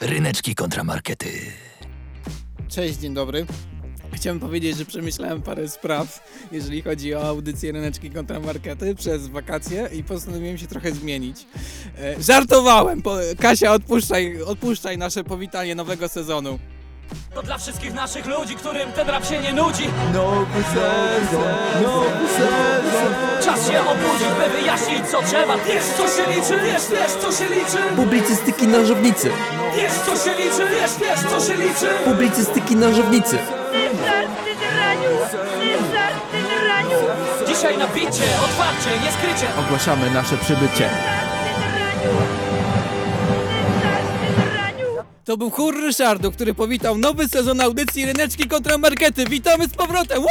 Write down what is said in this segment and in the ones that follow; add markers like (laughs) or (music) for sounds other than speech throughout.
Ryneczki kontramarkety. Cześć, dzień dobry. Chciałem powiedzieć, że przemyślałem parę spraw, jeżeli chodzi o audycję Ryneczki Kontramarkety przez wakacje i postanowiłem się trochę zmienić. E, żartowałem! Po, Kasia, odpuszczaj, odpuszczaj nasze powitanie nowego sezonu. To dla wszystkich naszych ludzi, którym ten rap się nie nudzi Nowy sezon, nowy sezon Czas się obudzić, by wyjaśnić co trzeba Wiesz co się liczy, wiesz, wiesz co się liczy Publicystyki nożownicy Wiesz co się liczy, wiesz, wiesz co się liczy Publicystyki ty raniu! Dzisiaj na bicie, otwarcie, nie skrycie Ogłaszamy nasze przybycie! To był chór Ryszardu, który powitał nowy sezon audycji Ryneczki Kontramarkety. Witamy z powrotem! Woo!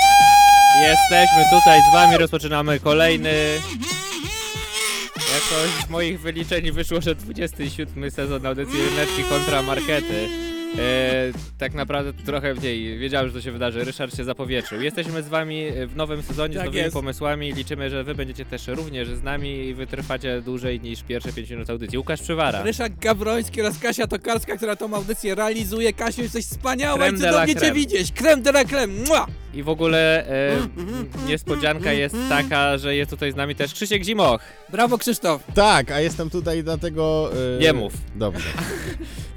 Jesteśmy tutaj z wami, rozpoczynamy kolejny. Jakoś z moich wyliczeń wyszło, że 27 sezon audycji Ryneczki kontra Markety. E, tak naprawdę trochę mniej. Wiedziałem, że to się wydarzy. Ryszard się zapowietrzył. Jesteśmy z wami w nowym sezonie Tak z nowymi jest. pomysłami. Liczymy, że wy będziecie też również z nami i wytrwacie dłużej niż pierwsze 5 minut audycji. Łukasz Przywara. Ryszard Gawroński oraz Kasia Tokarska, która tą audycję realizuje. Kasiu, jesteś wspaniała Creme i cudownie cię widzieć. Creme de la creme. Mua! I w ogóle e, niespodzianka jest taka, że jest tutaj z nami też Krzysiek Zimoch. Brawo Krzysztof. Tak, a jestem tutaj dlatego... e, Nie mów. Dobrze.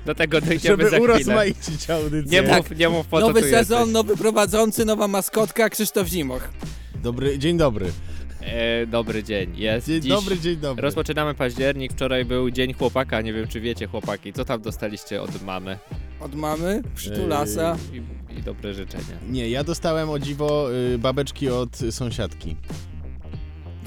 Do tego dojdziemy Żeby za chwilę. urozmaicić audycję. Nie mów, nie mów po co Nowy tu sezon, jesteś. nowy prowadzący, nowa maskotka Krzysztof Zimoch. Dobry, dzień dobry. E, dobry dzień. Jest Dzień dziś. dobry, dzień dobry. Rozpoczynamy październik, wczoraj był dzień chłopaka, nie wiem czy wiecie chłopaki, co tam dostaliście od mamy Od mamy, przytulasa. i, i dobre życzenia. Nie, ja dostałem o dziwo y, babeczki od sąsiadki.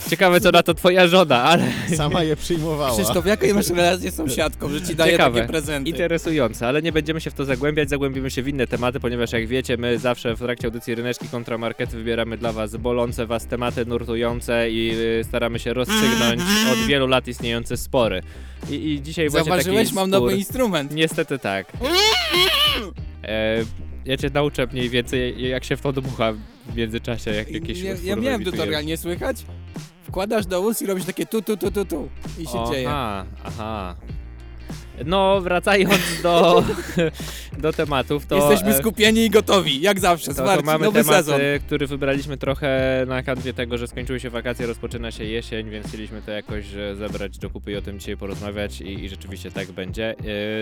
Ciekawe co na to twoja żona, ale Sama je przyjmowała. Krzysztof, jaką masz relację z sąsiadką, że ci daje Ciekawe. takie prezenty? interesujące, ale nie będziemy się w to zagłębiać, zagłębimy się w inne tematy, ponieważ jak wiecie, my zawsze w trakcie audycji Ryneczki kontra Markety wybieramy dla was bolące was tematy, nurtujące i y, staramy się rozstrzygnąć od wielu lat istniejące spory. I, i dzisiaj właśnie Zauważyłeś, taki mam spór... nowy instrument. Niestety tak. E, ja cię nauczę mniej więcej, jak się w to dmucha w międzyczasie, jak jakieś ja, ja miałem tutorial, nie słychać? Wkładasz do ust i robisz takie tu, tu, tu, tu, tu. I się dzieje. Aha, aha. No, wracając do, (laughs) do tematów, to... Jesteśmy e, skupieni i gotowi, jak zawsze, to, to mamy nowy temat, sezon. który wybraliśmy trochę na kanwie tego, że skończyły się wakacje, rozpoczyna się jesień, więc chcieliśmy to jakoś e, zebrać do kupy i o tym dzisiaj porozmawiać i, i rzeczywiście tak będzie.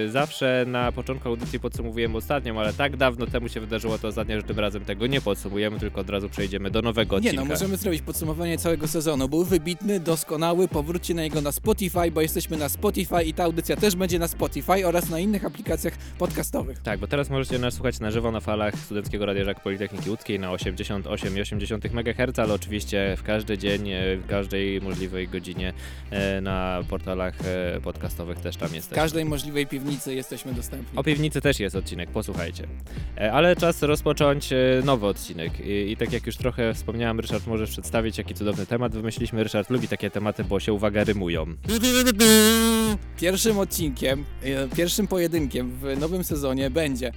E, Zawsze na początku audycji podsumowujemy ostatnią, ale tak dawno temu się wydarzyło to ostatnio, że tym razem tego nie podsumujemy, tylko od razu przejdziemy do nowego Nie odcinka. no, możemy zrobić podsumowanie całego sezonu. Był wybitny, doskonały, powróćcie na niego na Spotify, bo jesteśmy na Spotify i ta audycja też będzie na Spotify oraz na innych aplikacjach podcastowych. Tak, bo teraz możecie nas słuchać na żywo na falach Studenckiego Radia Żak Politechniki Łódzkiej na 88,8 MHz, ale oczywiście w każdy dzień, e, w każdej możliwej godzinie e, na portalach e, podcastowych też tam W jesteśmy. każdej możliwej piwnicy jesteśmy dostępni. O piwnicy też jest odcinek, posłuchajcie. Ale czas rozpocząć nowy odcinek. I, I tak jak już trochę wspomniałem, Ryszard możesz przedstawić, jaki cudowny temat wymyśliliśmy. Ryszard lubi takie tematy, bo się, uwaga, rymują. Pierwszym odcinkiem, e, pierwszym pojedynkiem w nowym sezonie będzie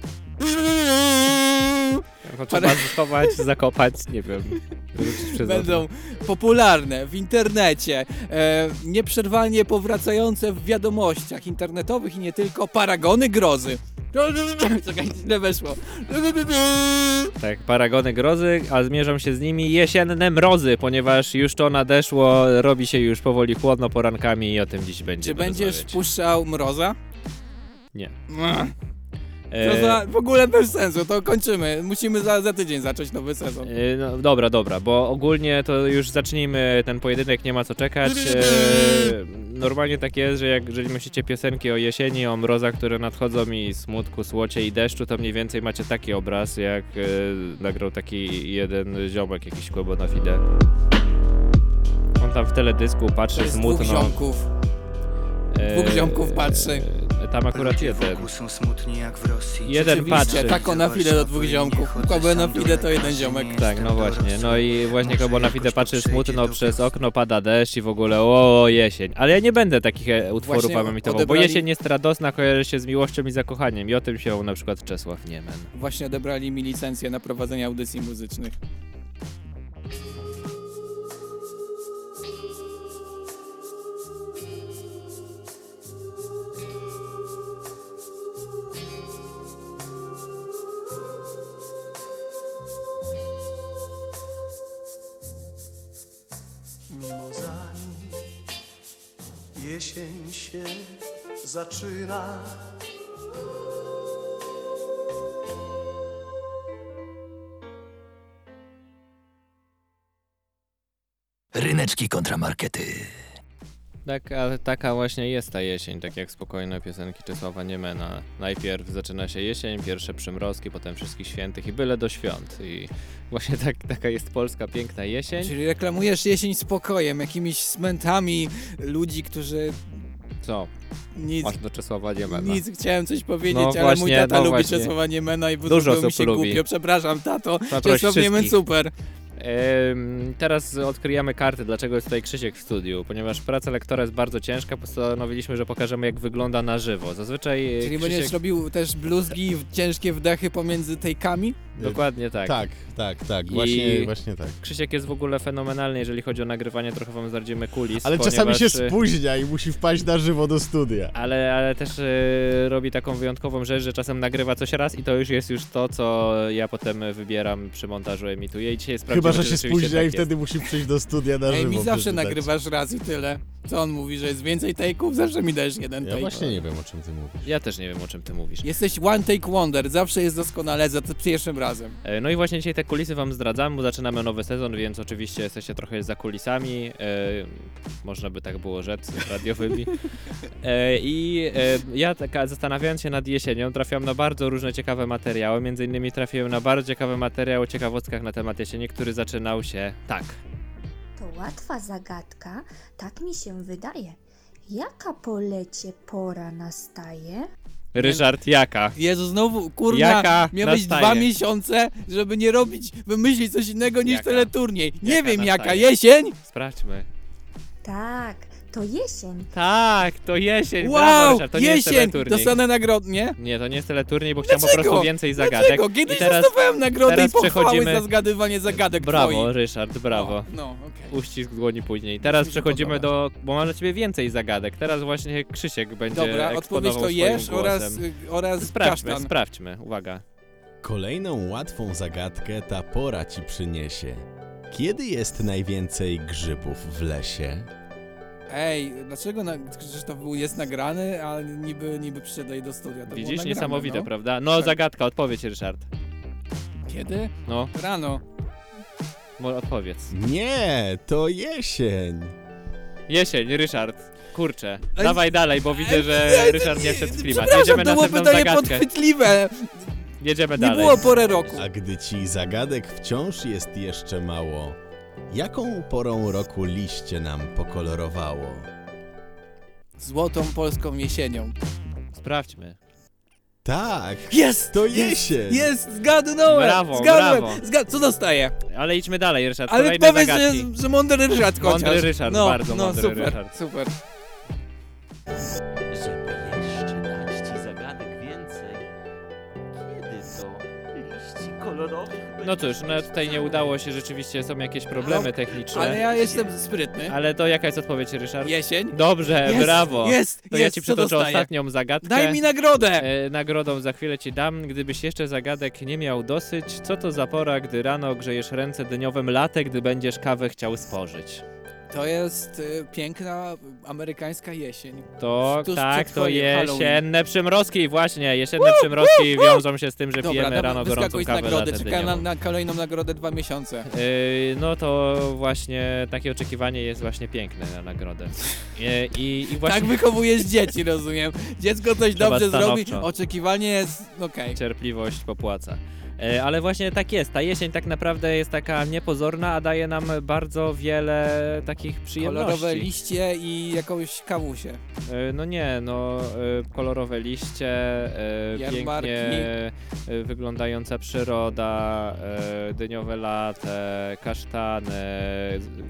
Trzeba schować, zakopać, nie wiem. będą popularne w internecie, e, nieprzerwalnie powracające w wiadomościach internetowych i nie tylko paragony grozy. Czekaj, źle weszło. Tak, paragony grozy, a zmierzą się z nimi jesienne mrozy, ponieważ już to nadeszło, robi się już powoli chłodno porankami i o tym dziś Czy będziemy będziesz rozmawiać. wpuszczał mroza? Nie. Ach, E, To za, w ogóle bez sensu, to kończymy. Musimy za, za tydzień zacząć nowy sezon. e, no, dobra, dobra, bo ogólnie to już zacznijmy ten pojedynek, nie ma co czekać. E, normalnie tak jest, że jak, jeżeli myślicie piosenki o jesieni, o mrozach, które nadchodzą i smutku, słocie i deszczu, to mniej więcej macie taki obraz, jak e, nagrał taki jeden ziomek, jakiś Kłebo na Fide. On tam w teledysku To patrzy jest dwóch smutno. ziomków. E, Dwóch ziomków patrzy. Tam akurat jeden. są smutni jak w Rosji. Jeden patrzy. tako na fide do dwóch ziomków. Kogo na fide to jeden ziomek. Tak, no właśnie. No i właśnie Kobo na Fide patrzy smutno przez okno, pada deszcz i w ogóle o jesień. Ale ja nie będę takich e, utworów Właśnie wam emitował, bo odebrali- jesień jest radosna, kojarzy się z miłością i zakochaniem. I o tym się na przykład Czesław Niemen. Właśnie odebrali mi licencję na prowadzenie audycji muzycznych. mozami Jesień się zaczyna Ryneczki kontramarkety. Taka, taka właśnie jest ta jesień, tak jak spokojne piosenki Czesława Niemena. Najpierw zaczyna się jesień, pierwsze przymrozki, potem wszystkich świętych i byle do świąt. I właśnie tak, taka jest polska piękna jesień. Czyli reklamujesz jesień spokojem, jakimiś smętami ludzi, którzy Co? nic, Masz do Czesława Niemena. nic chciałem coś powiedzieć, No ale mój właśnie, tata no lubi właśnie. Czesława Niemena i Dużo mi się lubi. głupio. Przepraszam, tato. Zaproś Czesław Niemen super. Teraz odkryjemy karty, dlaczego jest tutaj Krzysiek w studiu. Ponieważ praca lektora jest bardzo ciężka, postanowiliśmy, że pokażemy jak wygląda na żywo. Zazwyczaj e, Czyli Krzysiek... będziesz robił też bluzgi ciężkie wdechy pomiędzy tejkami? Dokładnie tak. Tak, tak, tak, I- właśnie, właśnie tak. Krzysiek jest w ogóle fenomenalny, jeżeli chodzi o nagrywanie, trochę wam zdradzimy kulis. Ale ponieważ, czasami się e, spóźnia i musi wpaść na żywo do studia. Ale, ale też e, robi taką wyjątkową rzecz, że czasem nagrywa coś raz i to już jest już to, co ja potem wybieram przy montażu, emituję i dzisiaj jest Chyba, że się spóźnia i tak jest. wtedy musi przyjść do studia na Ej, żywo mi zawsze nagrywasz raz i tyle. Co on mówi, że jest więcej take'ów? Zawsze mi dajesz jeden Ja take. właśnie nie wiem, o czym ty mówisz. Ja też nie wiem, o czym ty mówisz. Jesteś one take wonder, zawsze jest doskonale za pierwszym razem. E, No i właśnie dzisiaj te kulisy wam zdradzam, bo zaczynamy nowy sezon, więc oczywiście jesteście trochę za kulisami. E, można by tak było rzec (laughs) radiowymi. E, I e, ja taka zastanawiając się nad jesienią, trafiłam na bardzo różne ciekawe materiały. Między innymi trafiłem na bardzo ciekawy materiał o ciekawostkach na temat jesieni, który zaczynał się tak. To łatwa zagadka, tak mi się wydaje. Jaka po lecie pora nastaje? Ryszard, jaka? Jezu, znowu, kurwa, Jaka miałeś nastaje? dwa miesiące, żeby nie robić, wymyślić coś innego niż Jaka? teleturniej. Nie Jaka wiem jaka, nastaje? jesień? Sprawdźmy. Tak, to jesień. Tak, to jesień. Brawo, Wow, Ryszard, to nie jest jesień! teleturniej. Dostanę nagrodę, nie? Nie, to nie jest teleturniej, bo chciałem po Dlaczego? prostu więcej zagadek. Dlaczego? Kiedyś I teraz dostawałem nagrodę i teraz pochwały przechodzimy- za zgadywanie zagadek Brawo, twoich. Ryszard, brawo. No, no okej. Uścisk dłoni później. Teraz mi się przechodzimy do. Bo mam dla ciebie więcej zagadek. Teraz właśnie Krzysiek będzie. Dobra, odpowiedź eksponował to swoim jesz głosem. oraz, y, oraz Sprawdźmy, kasztan. sprawdźmy. Uwaga. Kolejną łatwą zagadkę ta pora ci przyniesie. Kiedy jest najwięcej grzybów w lesie? Ej, dlaczego na, że to był, jest nagrany, a niby, niby przyszedł tutaj do studia? To Widzisz, nagrane, niesamowite, no. prawda? No, Tak. zagadka, odpowiedź, Ryszard. Kiedy? No, Rano. mo- odpowiedz. Nie, to jesień. Jesień, Ryszard. Kurczę. Ej, Dawaj dalej, bo widzę, że nie, Ryszard nie chce w klimat. Jedziemy to na było następną pytanie zagadkę. podchwytliwe. Jedziemy Nie dalej. było porę roku. A gdy ci zagadek wciąż jest jeszcze mało, jaką porą roku liście nam pokolorowało? Złotą polską jesienią. Sprawdźmy. Tak, Jest! to jest, jesień. Jest! Zgadnąłem! Brawo, Zgadłem! brawo. Zgad co dostaję? Ale idźmy dalej, Ryszard. Ale Kolejne powiedz, zagadki. że, że mądry Ryszard chociaż. Mądry Ryszard, no, bardzo no, mądry super, Ryszard. super. No cóż, no tutaj nie udało się, rzeczywiście są jakieś problemy No, techniczne. Ale ja jestem sprytny. Ale to jaka jest odpowiedź, Ryszard? Jesień. Dobrze, Jest, brawo. Jest, To ja jest, ci co przytoczę dostaję? ostatnią zagadkę. Daj mi nagrodę! E, nagrodą za chwilę ci dam. Gdybyś jeszcze zagadek nie miał dosyć, co to za pora, gdy rano grzejesz ręce dniowym latte, gdy będziesz kawę chciał spożyć? To jest y, piękna amerykańska jesień. To Tuż tak, przed to twoim Halloween. jesienne przymrozki, właśnie. Jesienne przymrozki wiążą się z tym, że pijemy rano gorącą wyskakuj z kawę nagrody. na, dyniową. na kolejną nagrodę dwa miesiące. Yy, no to właśnie takie oczekiwanie jest właśnie piękne na nagrodę. Yy, I, i właśnie Tak wychowujesz dzieci, rozumiem. Dziecko coś Trzeba dobrze zrobi, stanowczo. oczekiwanie jest okej. cierpliwość popłaca. Yy, ale właśnie tak jest, ta jesień tak naprawdę jest taka niepozorna, a daje nam bardzo wiele takich przyjemności. Kolorowe liście i jakąś kawusię. Yy, no nie, no yy, kolorowe liście, Jarmarki. pięknie wyglądająca przyroda, dyniowe latte, kasztany,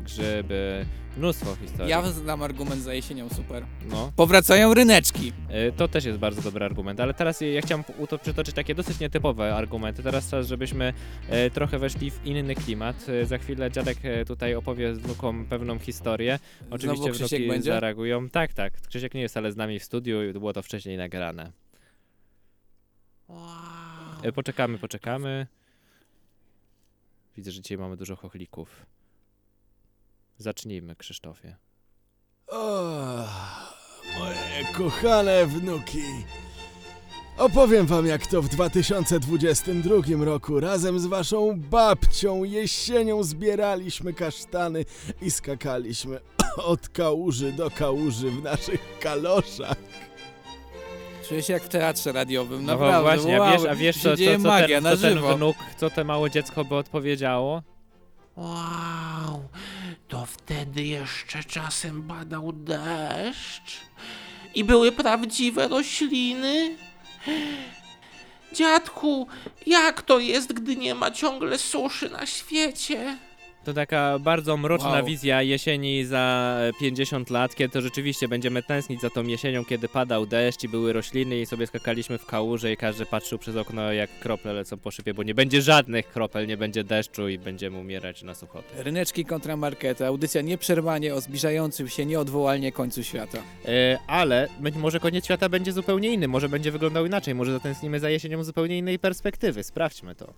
grzyby, mnóstwo historii. Ja znam argument za jesienią, super. No. Powracają ryneczki. E, To też jest bardzo dobry argument, ale teraz ja chciałem przytoczyć takie dosyć nietypowe argumenty. Teraz czas, żebyśmy e, trochę weszli w inny klimat. E, Za chwilę dziadek e, tutaj opowie wnukom pewną historię. Oczywiście Znowu wnuki będzie? zareagują. Tak, tak. Krzysiek nie jest ale z nami w studiu i było to wcześniej nagrane. Poczekamy, poczekamy. Widzę, że dzisiaj mamy dużo chochlików. Zacznijmy, Krzysztofie. Moje kochane wnuki. Opowiem wam, jak to w 2022 roku razem z waszą babcią jesienią zbieraliśmy kasztany i skakaliśmy (clears throat) od kałuży do kałuży w naszych kaloszach. Czuję się jak w teatrze radiowym, No naprawdę. właśnie, a wow, wiesz, a wiesz się co, co, dzieje co, magia ten, na co ten żywo. wnuk, co to małe dziecko by odpowiedziało? Wow, to wtedy jeszcze czasem badał deszcz i były prawdziwe rośliny. Dziadku, jak to jest, gdy nie ma ciągle suszy na świecie? To taka bardzo mroczna Wow. wizja jesieni za e, 50 lat, kiedy to rzeczywiście będziemy tęsknić za tą jesienią, kiedy padał deszcz i były rośliny i sobie skakaliśmy w kałuże i każdy patrzył przez okno jak krople lecą po szybie, bo nie będzie żadnych kropel, nie będzie deszczu i będziemy umierać na suchoty. Ryneczki kontra markety, audycja nieprzerwanie o zbliżającym się nieodwołalnie końcu świata. E, ale być może koniec świata będzie zupełnie inny, może będzie wyglądał inaczej, może zatęsknimy za jesienią zupełnie innej perspektywy. Sprawdźmy to.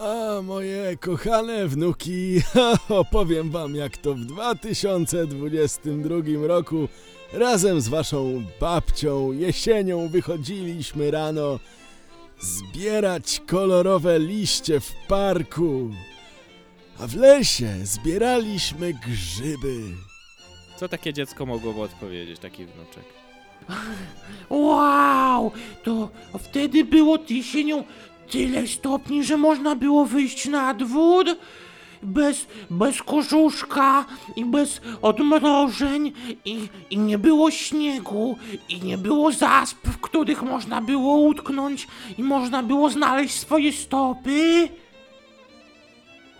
A moje kochane wnuki, (laughs) opowiem wam, jak to w 2022 roku razem z waszą babcią jesienią wychodziliśmy rano zbierać kolorowe liście w parku. A w lesie zbieraliśmy grzyby. Co takie dziecko mogłoby odpowiedzieć, taki wnuczek? Wow, to wtedy było jesienią tyle stopni, że można było wyjść na dwór bez, bez kożuszka i bez odmrożeń i, i nie było śniegu i nie było zasp, w których można było utknąć i można było znaleźć swoje stopy.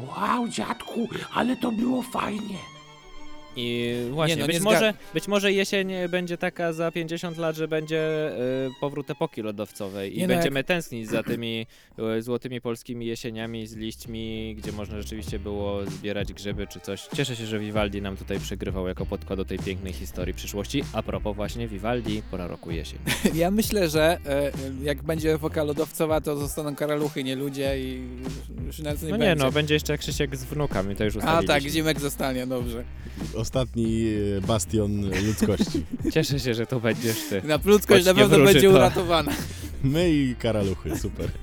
Wow, dziadku, ale to było fajnie. I właśnie, no, być, nie może, być może jesień będzie taka za 50 lat, że będzie y, powrót epoki lodowcowej i Nie no, będziemy tęsknić za tymi y, złotymi polskimi jesieniami z liśćmi, gdzie można rzeczywiście było zbierać grzyby czy coś. Cieszę się, że Vivaldi nam tutaj przygrywał jako podkład do tej pięknej historii przyszłości. A propos właśnie Vivaldi, pora roku jesień. (laughs) Ja myślę, że e, jak będzie epoka lodowcowa, to zostaną karaluchy, nie ludzie i już, już na co nie No nie będzie. no, będzie jeszcze Krzysiek z wnukami, to już A ustaliliśmy. tak, Zimek zostanie, dobrze. Ostatni e, bastion ludzkości. (laughs) Cieszę się, że to będziesz ty. Na ludzkość na pewno będzie to. uratowana. (laughs) My i karaluchy, super. (laughs)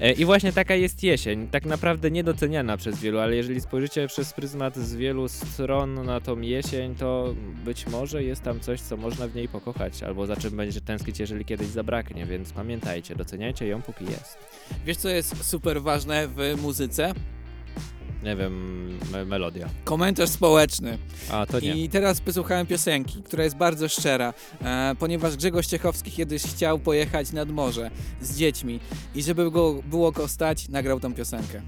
E, I właśnie taka jest jesień, tak naprawdę niedoceniana przez wielu, ale jeżeli spojrzycie przez pryzmat z wielu stron na tą jesień, to być może jest tam coś, co można w niej pokochać, albo za czym będzie tęsknić, jeżeli kiedyś zabraknie, więc pamiętajcie, doceniajcie ją póki jest. Wiesz, co jest super ważne w muzyce? Nie wiem, me melodia. Komentarz społeczny. A, to nie. I teraz posłuchałem piosenki, która jest bardzo szczera, e, ponieważ Grzegorz Ciechowski kiedyś chciał pojechać nad morze z dziećmi i żeby go było go stać, nagrał tą piosenkę.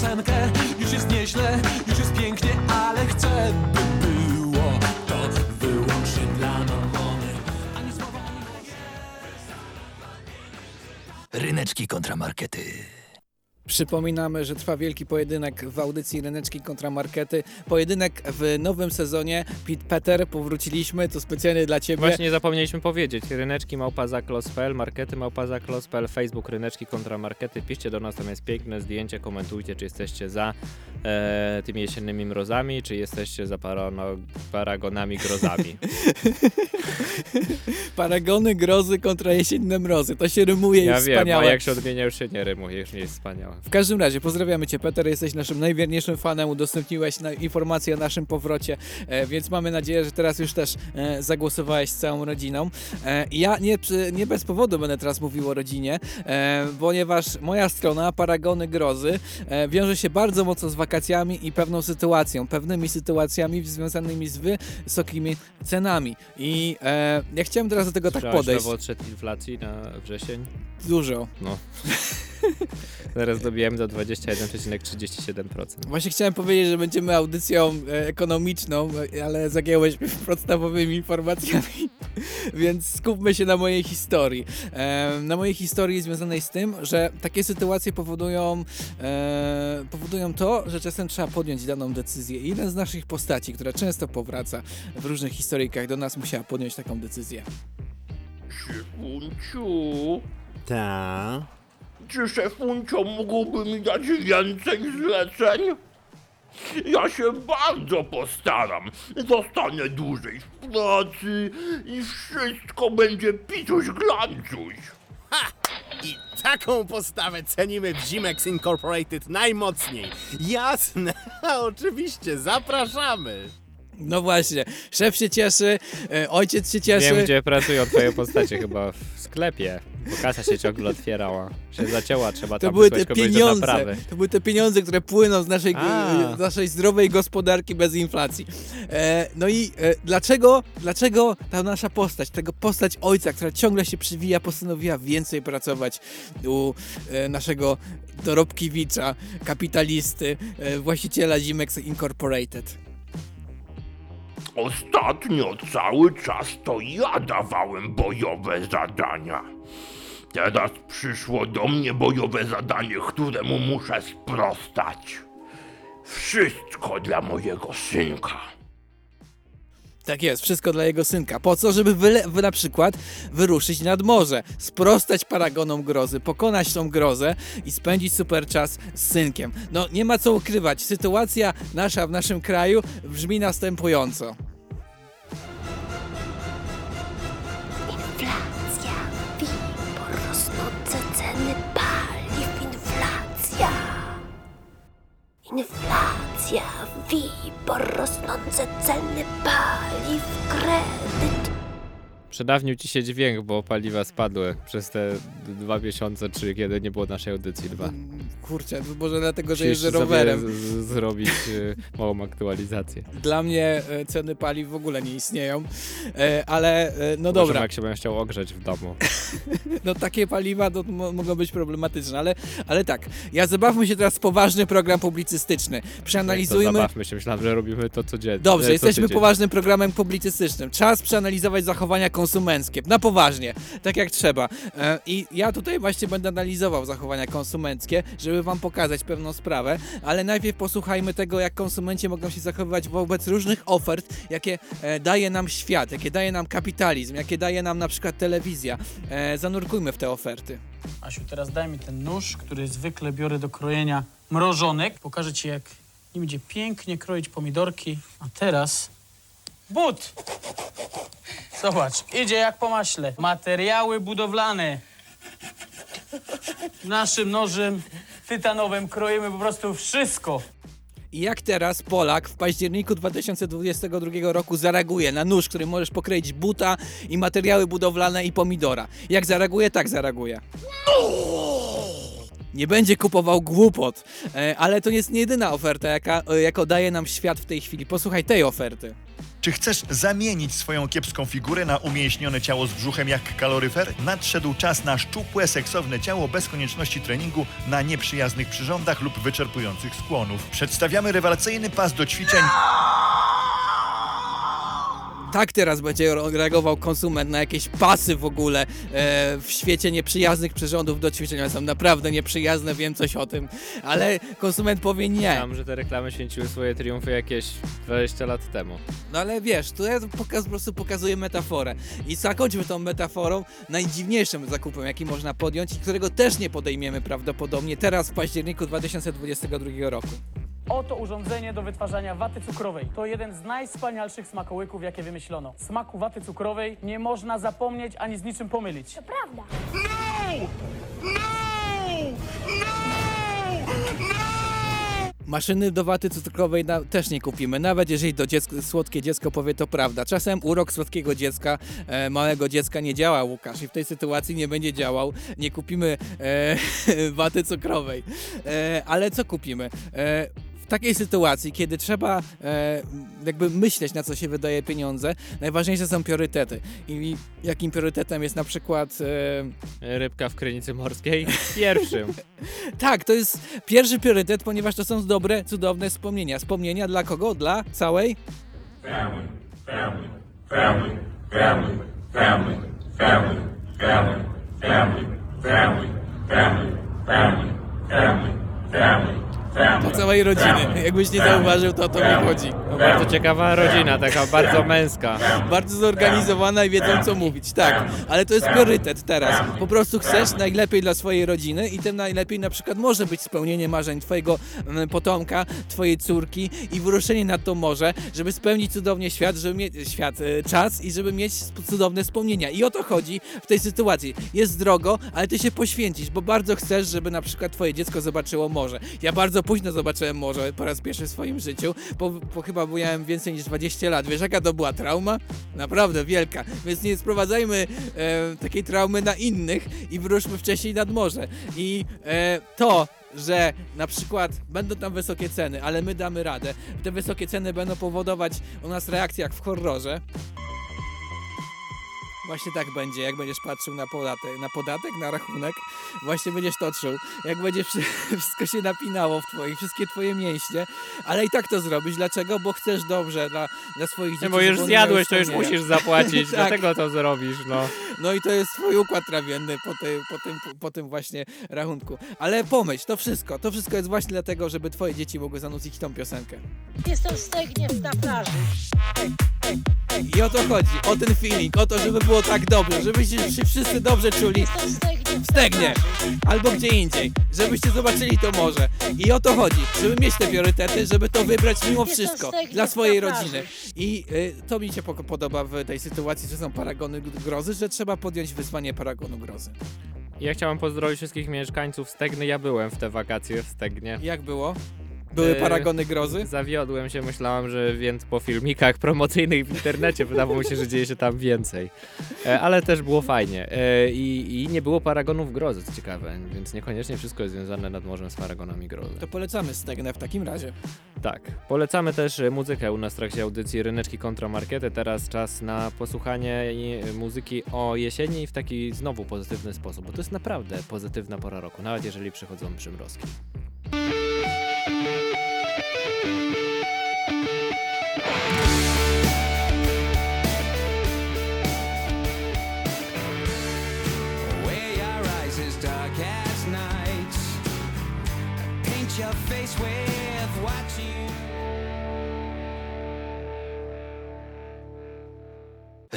Piosenkę, już jest nieźle, już jest pięknie, ale chcę, by było to wyłącznie dla mamony. Ryneczki kontramarkety. Przypominamy, że trwa wielki pojedynek w audycji Ryneczki kontra Markety. Pojedynek w nowym sezonie. Pete Peter, powróciliśmy, to specjalnie dla Ciebie. Właśnie zapomnieliśmy powiedzieć, ryneczki małpa zaklos.pl, markety małpa zaklos.pl, Facebook ryneczki kontra markety, piszcie do nas, tam jest piękne zdjęcie, komentujcie, czy jesteście za e, tymi jesiennymi mrozami, czy jesteście za parano, paragonami grozami. (laughs) Paragony, grozy kontra jesienne mrozy. To się rymuje Ja jest wiem, a wspaniałe. jak się odmienia już się nie rymuje, już nie jest wspaniałe. W każdym razie, pozdrawiamy Cię, Peter. Jesteś naszym najwierniejszym fanem. Udostępniłeś na informacje o naszym powrocie, e, więc mamy nadzieję, że teraz już też e, zagłosowałeś z całą rodziną. E, ja nie, nie bez powodu będę teraz mówił o rodzinie, e, ponieważ moja strona Paragony Grozy e, wiąże się bardzo mocno z wakacjami i pewną sytuacją, pewnymi sytuacjami związanymi z wysokimi cenami. I e, ja chciałem teraz do tego tak Słyszałeś podejść. nowo odszedł inflacji na wrzesień? Dużo. No. (laughs) (laughs) Zaraz dobiłem do 21,37%. Właśnie chciałem powiedzieć, że będziemy audycją e, ekonomiczną, e, ale zagięłeś mnie (laughs) podstawowymi informacjami, (laughs) więc skupmy się na mojej historii. E, na mojej historii związanej z tym, że takie sytuacje powodują, e, powodują to, że czasem trzeba podjąć daną decyzję. I jeden z naszych postaci, która często powraca w różnych historyjkach do nas, musiała podjąć taką decyzję. Szefunciu, Ta. Czy szefuncio mógłby mi dać więcej zleceń? Ja się bardzo postaram. Zostanę dłużej w pracy i wszystko będzie pituś glancuś. I taką postawę cenimy w Zimex Incorporated najmocniej. Jasne, (laughs) oczywiście, zapraszamy. No właśnie, szef się cieszy, e, ojciec się cieszy. Wiem, gdzie pracują twoje postacie, chyba w sklepie. Bo kasa się ciągle otwierała. Się zacięła, trzeba To tam były te pieniądze. naprawy. To były te pieniądze, które płyną z naszej, A. z naszej zdrowej gospodarki bez inflacji. E, no i e, dlaczego, dlaczego ta nasza postać, tego postać ojca, która ciągle się przywija, postanowiła więcej pracować u e, naszego dorobkiewicza, kapitalisty, e, właściciela Zimex Incorporated? Ostatnio cały czas to ja dawałem bojowe zadania. Teraz przyszło do mnie bojowe zadanie, któremu muszę sprostać. Wszystko dla mojego synka. Tak jest, wszystko dla jego synka. Po co? Żeby wyle, wy na przykład wyruszyć nad morze, sprostać paragonom grozy, pokonać tą grozę i spędzić super czas z synkiem. No nie ma co ukrywać, sytuacja nasza w naszym kraju brzmi następująco. Inflacja, Inflacja, WIBOR, rosnące ceny paliw, kredyt. Przedawnił ci się dźwięk, bo paliwa spadły przez te dwa miesiące, czy kiedy nie było naszej audycji dwa. Kurczę, może dlatego, że jeżdżę rowerem. z- z- zrobić y, małą aktualizację. Dla mnie e, ceny paliw w ogóle nie istnieją, e, ale no Może dobra. jak się będę chciał ogrzeć w domu. (laughs) No takie paliwa to mo- mogą być problematyczne, ale, ale tak. Ja zabawmy się teraz poważny program publicystyczny. To Przeanalizujmy... zabawmy się, myślałem, że robimy to codziennie. Dobrze, jesteśmy tydzień. poważnym programem publicystycznym. Czas przeanalizować zachowania konsumenckie. Na poważnie, tak jak trzeba. E, I ja tutaj właśnie będę analizował zachowania konsumenckie, żeby wam pokazać pewną sprawę, ale najpierw posłuchajmy tego, jak konsumenci mogą się zachowywać wobec różnych ofert, jakie e, daje nam świat, jakie daje nam kapitalizm, jakie daje nam na przykład telewizja. E, zanurkujmy w te oferty. Asiu, teraz daj mi ten nóż, który zwykle biorę do krojenia mrożonek. Pokażę ci, jak nim będzie pięknie kroić pomidorki. A teraz but! Zobacz, idzie jak po maśle. Materiały budowlane. Naszym nożem tytanowym kroimy po prostu wszystko. I jak teraz Polak w październiku 2022 roku zareaguje na nóż, który możesz pokroić buta i materiały budowlane i pomidora? Jak zareaguje, tak zareaguje. Nie będzie kupował głupot, e, ale to jest nie jedyna oferta, jaka, e, jaką daje nam świat w tej chwili. Posłuchaj tej oferty. Czy chcesz zamienić swoją kiepską figurę na umięśnione ciało z brzuchem jak kaloryfer? Nadszedł czas na szczupłe, seksowne ciało bez konieczności treningu na nieprzyjaznych przyrządach lub wyczerpujących skłonów. Przedstawiamy rewelacyjny pas do ćwiczeń Tak teraz będzie reagował konsument na jakieś pasy w ogóle e, w świecie nieprzyjaznych przyrządów do ćwiczenia. Są naprawdę nieprzyjazne, wiem coś o tym, ale konsument powie nie. Myślałem, że te reklamy święciły swoje triumfy jakieś 20 lat temu. No ale wiesz, tu ja pokaz, po prostu pokazuję metaforę. I zakończmy tą metaforą najdziwniejszym zakupem, jaki można podjąć i którego też nie podejmiemy prawdopodobnie teraz w październiku 2022 roku. Oto urządzenie do wytwarzania waty cukrowej. To jeden z najwspanialszych smakołyków, jakie wymyślono. Smaku waty cukrowej nie można zapomnieć ani z niczym pomylić. To prawda. Maszyny do waty cukrowej na, też nie kupimy, nawet jeżeli to dziecko, słodkie dziecko powie to prawda. Czasem urok słodkiego dziecka, e, małego dziecka nie działa, Łukasz, i w tej sytuacji nie będzie działał. Nie kupimy e, (laughs) waty cukrowej. E, ale co kupimy? E, takiej sytuacji, kiedy trzeba e, jakby myśleć, na co się wydaje pieniądze, najważniejsze są priorytety. I jakim priorytetem jest na przykład... E, Rybka w krynicy morskiej pierwszym. tak, to jest pierwszy priorytet, ponieważ to są dobre, cudowne wspomnienia. Wspomnienia dla kogo? Dla całej? Family, family, family, family, family, family, family, family, family, family, family, family, family, Dla całej rodziny. Jakbyś nie zauważył, to o to mi chodzi. Bardzo ciekawa rodzina, taka bardzo męska. Bardzo zorganizowana i wiedzą co mówić, tak. Ale to jest priorytet teraz. Po prostu chcesz najlepiej dla swojej rodziny i tym najlepiej na przykład może być spełnienie marzeń twojego mm, potomka, twojej córki i wyruszenie na to morze, żeby spełnić cudownie świat, żeby mieć świat, e, czas i żeby mieć sp- cudowne wspomnienia. I o to chodzi w tej sytuacji. Jest drogo, ale ty się poświęcisz, bo bardzo chcesz, żeby na przykład twoje dziecko zobaczyło morze. Ja bardzo późno zobaczyłem morze po raz pierwszy w swoim życiu, po, po chyba miałem więcej niż 20 lat. Wiesz jaka to była trauma? Naprawdę wielka. Więc nie sprowadzajmy e, takiej traumy na innych i wyruszmy wcześniej nad morze. I e, to, że na przykład będą tam wysokie ceny, ale my damy radę. Te wysokie ceny będą powodować u nas reakcję jak w horrorze. Właśnie tak będzie, jak będziesz patrzył na podatek, na podatek, na rachunek, właśnie będziesz to czuł. Jak będzie wszy- (laughs) wszystko się napinało w twoich, wszystkie twoje mięśnie, ale i tak to zrobisz. Dlaczego? Bo chcesz dobrze dla, dla swoich dzieci. Nie, bo już zjadłeś, to już musisz zapłacić, (laughs) Tak. dlatego to zrobisz, no. No i to jest twój układ trawienny po, tej, po, tym, po tym właśnie rachunku. Ale pomyśl, to wszystko, to wszystko jest właśnie dlatego, żeby twoje dzieci mogły zanucić tą piosenkę. Jestem stegnie na plaży. I o to chodzi, o ten feeling, o to, żeby było tak dobrze, żebyście się wszyscy dobrze czuli w Stegnie albo gdzie indziej, żebyście zobaczyli to morze. I o to chodzi, żeby mieć te priorytety, żeby to wybrać mimo wszystko dla swojej rodziny. I y, to mi się podoba w tej sytuacji, że są paragony grozy, że trzeba podjąć wyzwanie paragonu grozy. Ja chciałem pozdrowić wszystkich mieszkańców Stegny. Ja byłem w te wakacje w Stegnie. Jak było? Były E, paragony grozy? Zawiodłem się, myślałem, że więc po filmikach promocyjnych w internecie wydawało mi się, że dzieje się tam więcej. E, ale też było fajnie. E, i, I nie było paragonów grozy, co ciekawe, więc niekoniecznie wszystko jest związane nad morzem z paragonami grozy. To polecamy Stegnę w takim razie. Tak. Polecamy też muzykę u nas w trakcie audycji Ryneczki kontra Markety. Teraz czas na posłuchanie muzyki o jesieni w taki znowu pozytywny sposób, bo to jest naprawdę pozytywna pora roku, nawet jeżeli przychodzą przymrozki.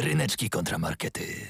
Ryneczki kontramarkety.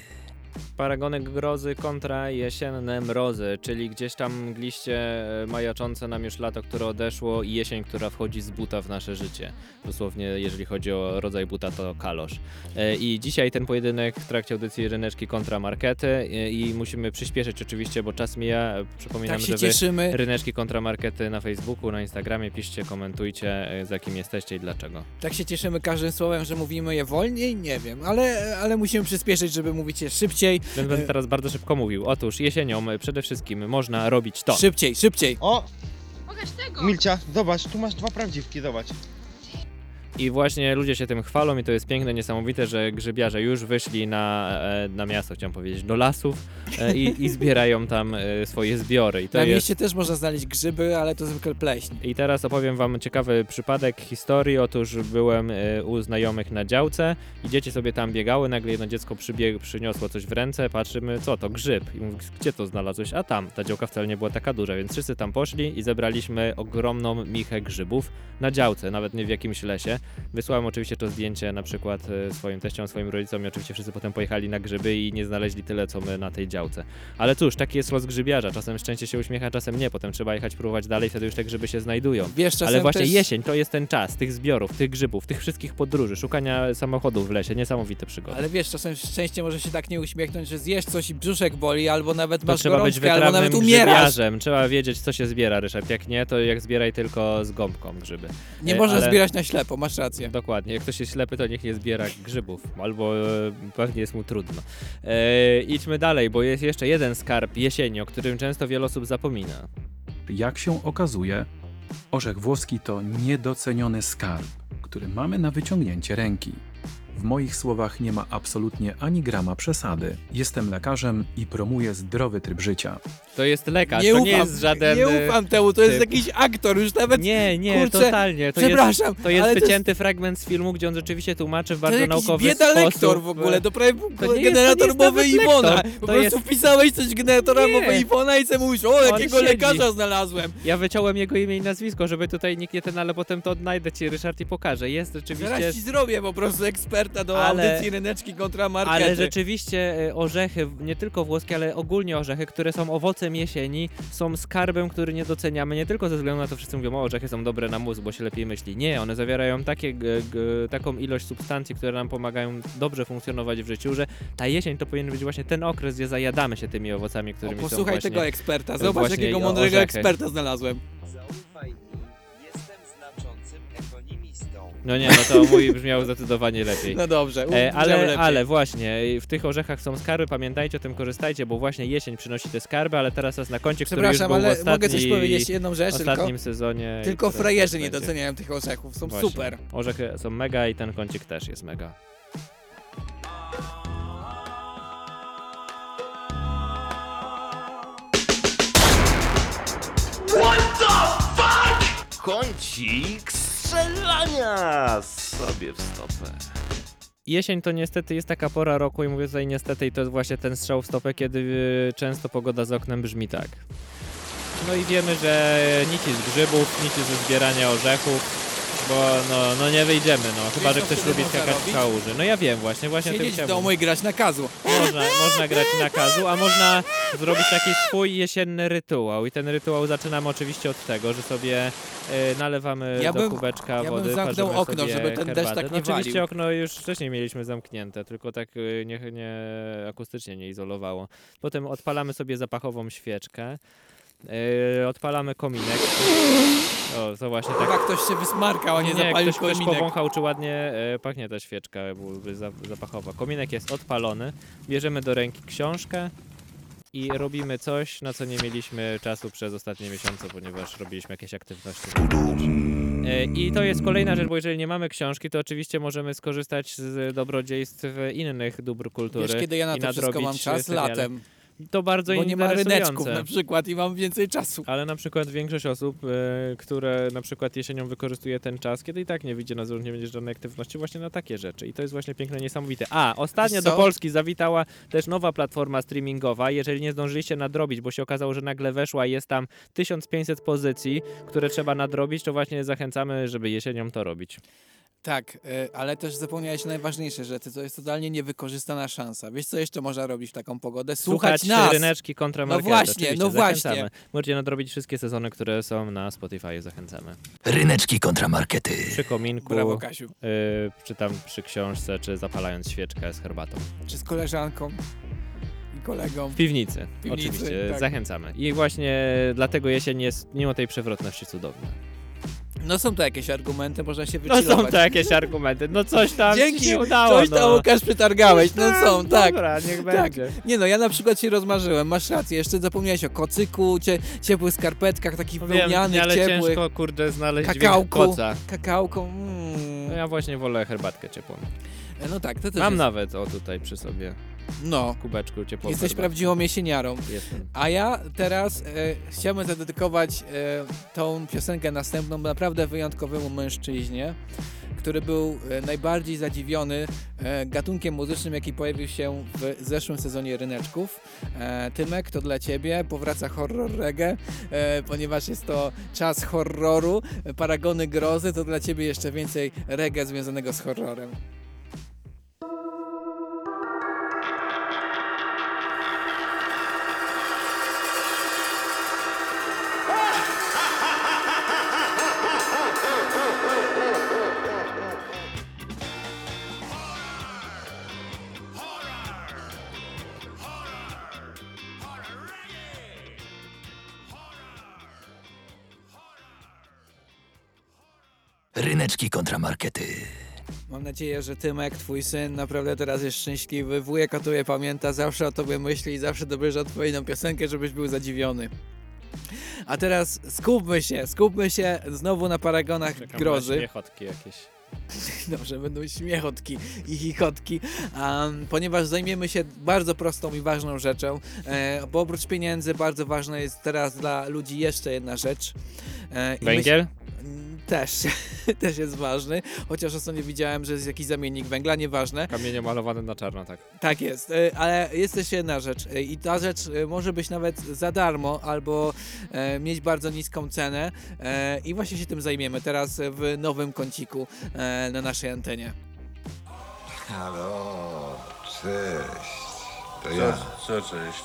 Paragony grozy kontra jesienne mrozy, czyli gdzieś tam mgliście e, majaczące nam już lato, które odeszło i jesień, która wchodzi z buta w nasze życie. Dosłownie, jeżeli chodzi o rodzaj buta, to kalosz. E, I dzisiaj ten pojedynek w trakcie audycji Ryneczki kontra Markety e, i musimy przyspieszyć oczywiście, bo czas mija. Przypominam, Tak się że wy cieszymy. Ryneczki kontra Markety na Facebooku, na Instagramie, piszcie, komentujcie, za kim jesteście i dlaczego. Tak się cieszymy każdym słowem, że mówimy je wolniej? Nie wiem, ale, ale musimy przyspieszyć, żeby mówić je szybciej. Więc będę teraz bardzo szybko mówił. Otóż jesienią przede wszystkim można robić to. Szybciej, szybciej. O, Pokaż tego. Milcia, zobacz, tu masz dwa prawdziwki, zobacz. I właśnie ludzie się tym chwalą i to jest piękne, niesamowite, że grzybiarze już wyszli na, e, na miasto, chciałem powiedzieć, do lasów e, i, i zbierają tam e, swoje zbiory. I to Na jest... mieście też można znaleźć grzyby, ale to zwykle pleśń. I teraz opowiem wam ciekawy przypadek historii. Otóż byłem u znajomych na działce i dzieci sobie tam biegały, nagle jedno dziecko przybieg, przyniosło coś w ręce, patrzymy, co to, grzyb. I mówi, gdzie to znalazłeś? A tam, ta działka wcale nie była taka duża, więc wszyscy tam poszli i zebraliśmy ogromną michę grzybów na działce, nawet nie w jakimś lesie. Wysłałem oczywiście to zdjęcie na przykład e, swoim teściom, swoim rodzicom i oczywiście wszyscy potem pojechali na grzyby i nie znaleźli tyle, co my na tej działce. Ale cóż, taki jest los grzybiarza. Czasem szczęście się uśmiecha, czasem nie. Potem trzeba jechać próbować dalej, wtedy już te grzyby się znajdują. Wiesz, Ale właśnie też... jesień to jest ten czas tych zbiorów, tych grzybów, tych wszystkich podróży, szukania samochodów w lesie, niesamowite przygody. Ale wiesz, czasem szczęście może się tak nie uśmiechnąć, że zjesz coś i brzuszek boli, albo nawet To masz trzeba być gorączkę, albo wytrawnym nawet umierasz. trzeba wiedzieć co się zbiera, Ryszard. Jak nie, to jak zbieraj tylko z gąbką grzyby. Nie E, można ale- zbierać na ślepo, masz rację. Dokładnie, jak ktoś jest ślepy, to niech nie zbiera grzybów, albo e, pewnie jest mu trudno. E, idźmy dalej, bo jest jeszcze jeden skarb jesieni, o którym często wiele osób zapomina. Jak się okazuje, Orzech włoski to niedoceniony skarb, który mamy na wyciągnięcie ręki. W moich słowach nie ma absolutnie ani grama przesady. Jestem lekarzem i promuję zdrowy tryb życia. To jest lekarz, Nie to ufam, nie jest żaden... nie ufam temu, to jest typ. jakiś aktor, już nawet... Nie, nie, kurczę, totalnie. To przepraszam, jest, to jest ale to wycięty fragment z filmu, gdzie on rzeczywiście tłumaczy w To bardzo jakiś naukowy bieda sposób. lektor w ogóle, to prawie To nie jest- generator to nie jest mowy Iwona. Po to prostu jest- wpisałeś coś generatora Nie. mowy Iwona i sobie mówisz, o, jakiego siedzi. lekarza znalazłem. Ja wyciąłem jego imię i nazwisko, żeby tutaj nikt nie ten, ale potem to odnajdę ci, Ryszard, i pokażę. Jest rzeczywiście... Zaraz ci zrobię po prostu do Ale- audycji ryneczki kontra markety. Ale rzeczywiście e, orzechy, nie tylko włoskie, ale ogólnie orzechy, które są owocem jesieni, są skarbem, który nie doceniamy, nie tylko ze względu na to, wszyscy mówią, o orzechy są dobre na mózg, bo się lepiej myśli. Nie, one zawierają takie, g, g, taką ilość substancji, które nam pomagają dobrze funkcjonować w życiu, że ta jesień to powinien być właśnie ten okres, gdzie zajadamy się tymi owocami, O, którymi są posłuchaj tego eksperta, zobacz jakiego mądrego orzechy. eksperta znalazłem. No nie, no to mój brzmiał zdecydowanie lepiej. (laughs) No dobrze, E, ale, ale właśnie, w tych orzechach są skarby, pamiętajcie o tym, korzystajcie, bo właśnie jesień przynosi te skarby, ale teraz jest na koncie, który już Przepraszam, był w ale ostatni, mogę coś powiedzieć, jedną rzecz w tylko? ostatnim sezonie. Tylko frajerzy nie doceniają tych orzechów, są Właśnie. super. Orzechy są mega i ten kącik też jest mega. What the fuck? Kącik strzelania sobie w stopę. Jesień to niestety jest taka pora roku i mówię tutaj niestety i to jest właśnie ten strzał w stopę, kiedy y, często pogoda za oknem brzmi tak. No i wiemy, że nici z grzybów, nici ze zbierania orzechów, bo no, no nie wyjdziemy, no chyba, Wiesz, że co ktoś wtedy lubi można skakać w robić? kałuży. No ja wiem właśnie, właśnie tym Siedzieć w domu i grać na. Można, można grać na kazu, a można zrobić taki swój jesienny rytuał. I ten rytuał zaczynamy oczywiście od tego, że sobie e, nalewamy Ja do bym- kubeczka ja bym wody, zamknął parzymy okno, sobie żeby ten deszcz herbatę. tak no, nie Oczywiście walił. okno już wcześniej mieliśmy zamknięte, tylko tak e, nie, nie akustycznie nie izolowało. Potem odpalamy sobie zapachową świeczkę. E, odpalamy kominek. O, to właśnie tak. Chyba ktoś się wysmarkał, a nie, zapalił ktoś, ktoś kominek. powąchał, czy ładnie e, pachnie ta świeczka byłaby za- zapachowa. Kominek jest odpalony, bierzemy do ręki książkę i robimy coś, na co nie mieliśmy czasu przez ostatnie miesiące, ponieważ robiliśmy jakieś aktywności. E, I to jest kolejna rzecz, bo jeżeli nie mamy książki, to oczywiście możemy skorzystać z dobrodziejstw innych dóbr kultury. Wiesz, kiedy ja na to wszystko mam czas? seriale. Latem. To bardzo Bo nie ma ryneczków interesujące. na przykład i mam więcej czasu. Ale na przykład większość osób, e, które na przykład jesienią wykorzystuje ten czas, kiedy i tak nie wyjdzie na zewnątrz, nie będzie żadnej aktywności, właśnie na takie rzeczy. I to jest właśnie piękne, niesamowite. A, ostatnio do? Polski zawitała też nowa platforma streamingowa. Jeżeli nie zdążyliście nadrobić, bo się okazało, że nagle weszła i jest tam 1500 pozycji, które trzeba nadrobić, to właśnie zachęcamy, żeby jesienią to robić. Tak, y, ale też zapomniałeś najważniejsze rzeczy, to jest totalnie niewykorzystana szansa. Wiesz, co jeszcze można robić w taką pogodę? Słuchać, Słuchać nas! ryneczki kontra No markety. właśnie, Oczywiście, no właśnie. zachęcamy. Możecie nadrobić wszystkie sezony, które są na Spotify, zachęcamy. Ryneczki kontramarkety. Przy kominku, Brawo, Kasiu. y, czy tam przy książce, czy zapalając świeczkę z herbatą. Czy z koleżanką i kolegą. W piwnicy, piwnicy, oczywiście, tak. zachęcamy. I właśnie dlatego jesień jest, mimo tej przewrotności, cudowna. No są to jakieś argumenty, można się No wychillować. są to jakieś argumenty, no coś tam Dzięki, ci się udało, coś tam no. Łukasz przytargałeś, no są, tak. Dobra, niech tak. będzie. Nie no, ja na przykład się rozmarzyłem, masz rację, jeszcze zapomniałeś o kocyku, cie, ciepłych skarpetkach, takich No Wiem, wełnianych, ale ciepłych. ciężko, kurde, znaleźć dźwięk kakałku, koca. kakałką, mm. No ja właśnie wolę herbatkę ciepłą. No tak, to też Mam jest... nawet, o tutaj przy sobie, No. kubeczku ciepłą Jesteś prawdziwą jesieniarą. Jestem. A ja teraz e, chciałbym zadedykować e, tą piosenkę następną naprawdę wyjątkowemu mężczyźnie, który był e, najbardziej zadziwiony e, gatunkiem muzycznym, jaki pojawił się w zeszłym sezonie Ryneczków. E, Tymek, to dla Ciebie, powraca horror reggae, e, ponieważ jest to czas horroru, paragony grozy, to dla Ciebie jeszcze więcej reggae związanego z horrorem. Ryneczki kontramarkety. Mam nadzieję, że Tymek, twój syn, naprawdę teraz jest szczęśliwy. Wujek o tobie pamięta, zawsze o tobie myśli i zawsze dobierze odpowiednią piosenkę, żebyś był zadziwiony. A teraz skupmy się, skupmy się znowu na paragonach Czekam grozy. śmiechotki jakieś. (laughs) Dobrze, będą śmiechotki i chichotki, um, ponieważ zajmiemy się bardzo prostą i ważną rzeczą, e, bo oprócz pieniędzy bardzo ważna jest teraz dla ludzi jeszcze jedna rzecz. E, i Węgiel? myśl- Też, (laughs) też jest ważny, chociaż ostatnio widziałem, że jest jakiś zamiennik węgla, nieważne. Kamienie malowane na czarno, tak. Tak jest, e, ale jest też jedna rzecz e, i ta rzecz e, może być nawet za darmo albo mieć bardzo niską cenę i właśnie się tym zajmiemy teraz w nowym kąciku na naszej antenie. Halo, cześć. To Co- ja. Co cześć?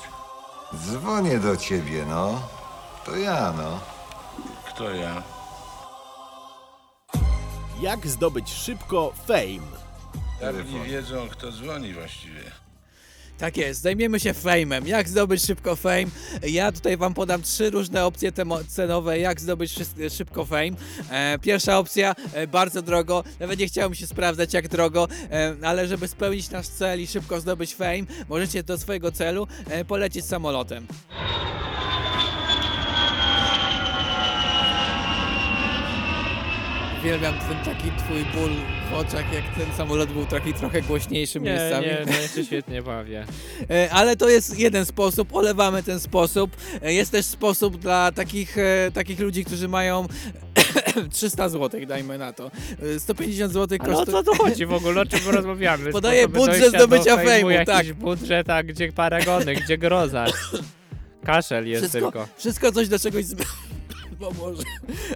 Dzwonię do ciebie, no. To ja, no. Kto ja? Jak zdobyć szybko fame? Jak nie wiedzą, kto dzwoni właściwie. Tak jest, zajmiemy się fame'em. Jak zdobyć szybko fame? Ja tutaj wam podam trzy różne opcje cenowe, jak zdobyć szybko fame. E, pierwsza opcja, e, bardzo drogo, nawet nie chciałem się sprawdzać jak drogo, e, ale żeby spełnić nasz cel i szybko zdobyć fame, możecie do swojego celu polecieć samolotem. Uwielbiam ten taki twój ból w oczach, jak ten samolot był taki trochę głośniejszy Nie, miejscami. nie, no ja się (laughs) świetnie bawię. E, Ale to jest jeden sposób, olewamy ten sposób. E, Jest też sposób dla takich, e, takich ludzi, którzy mają (coughs) 300 zł, dajmy na to. E, 150 zł Ale o kosztuje. co tu chodzi w ogóle? O czym (laughs) rozmawiamy? Podaję Sposoby budżet do fejmu, fejmu, tak. budżet, a gdzie paragony, gdzie groza. (coughs) Kaszel jest Wszystko, tylko. wszystko coś do czegoś zm... Bo może.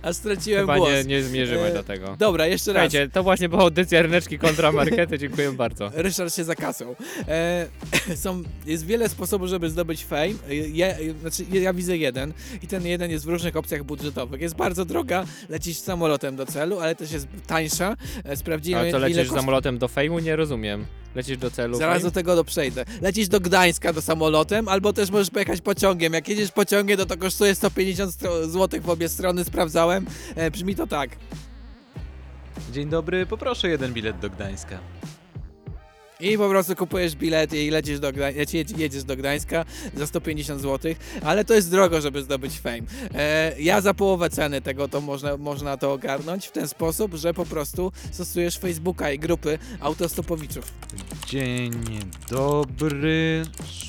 Aż straciłem Chyba głos. nie, nie zmierzymy E, do tego. Dobra, jeszcze raz. Słuchajcie, to właśnie była audycja Ryneczki kontra Markety, dziękuję bardzo. (laughs) Ryszard się zakasał. E, (clears throat) są, jest wiele sposobów, żeby zdobyć fame. E, Ja, e, znaczy, ja widzę jeden i ten jeden jest w różnych opcjach budżetowych. Jest bardzo droga, lecisz samolotem do celu, ale też jest tańsza. Sprawdziłem, A co, ile lecisz koszt- samolotem do fejmu? Nie rozumiem. Lecisz do celu Zaraz do tego do przejdę. Lecisz do Gdańska do samolotem, albo też możesz pojechać pociągiem. Jak jedziesz pociągiem, to to kosztuje 150 zł w obie strony, sprawdzałem. E, brzmi to tak. Dzień dobry, poproszę jeden bilet do Gdańska. I po prostu kupujesz bilet i lecisz do Gdańska, jedziesz do Gdańska za 150 zł, ale to jest drogo, żeby zdobyć fame. E, ja za połowę ceny tego to można, można to ogarnąć w ten sposób, że po prostu stosujesz Facebooka i grupy autostopowiczów. Dzień dobry,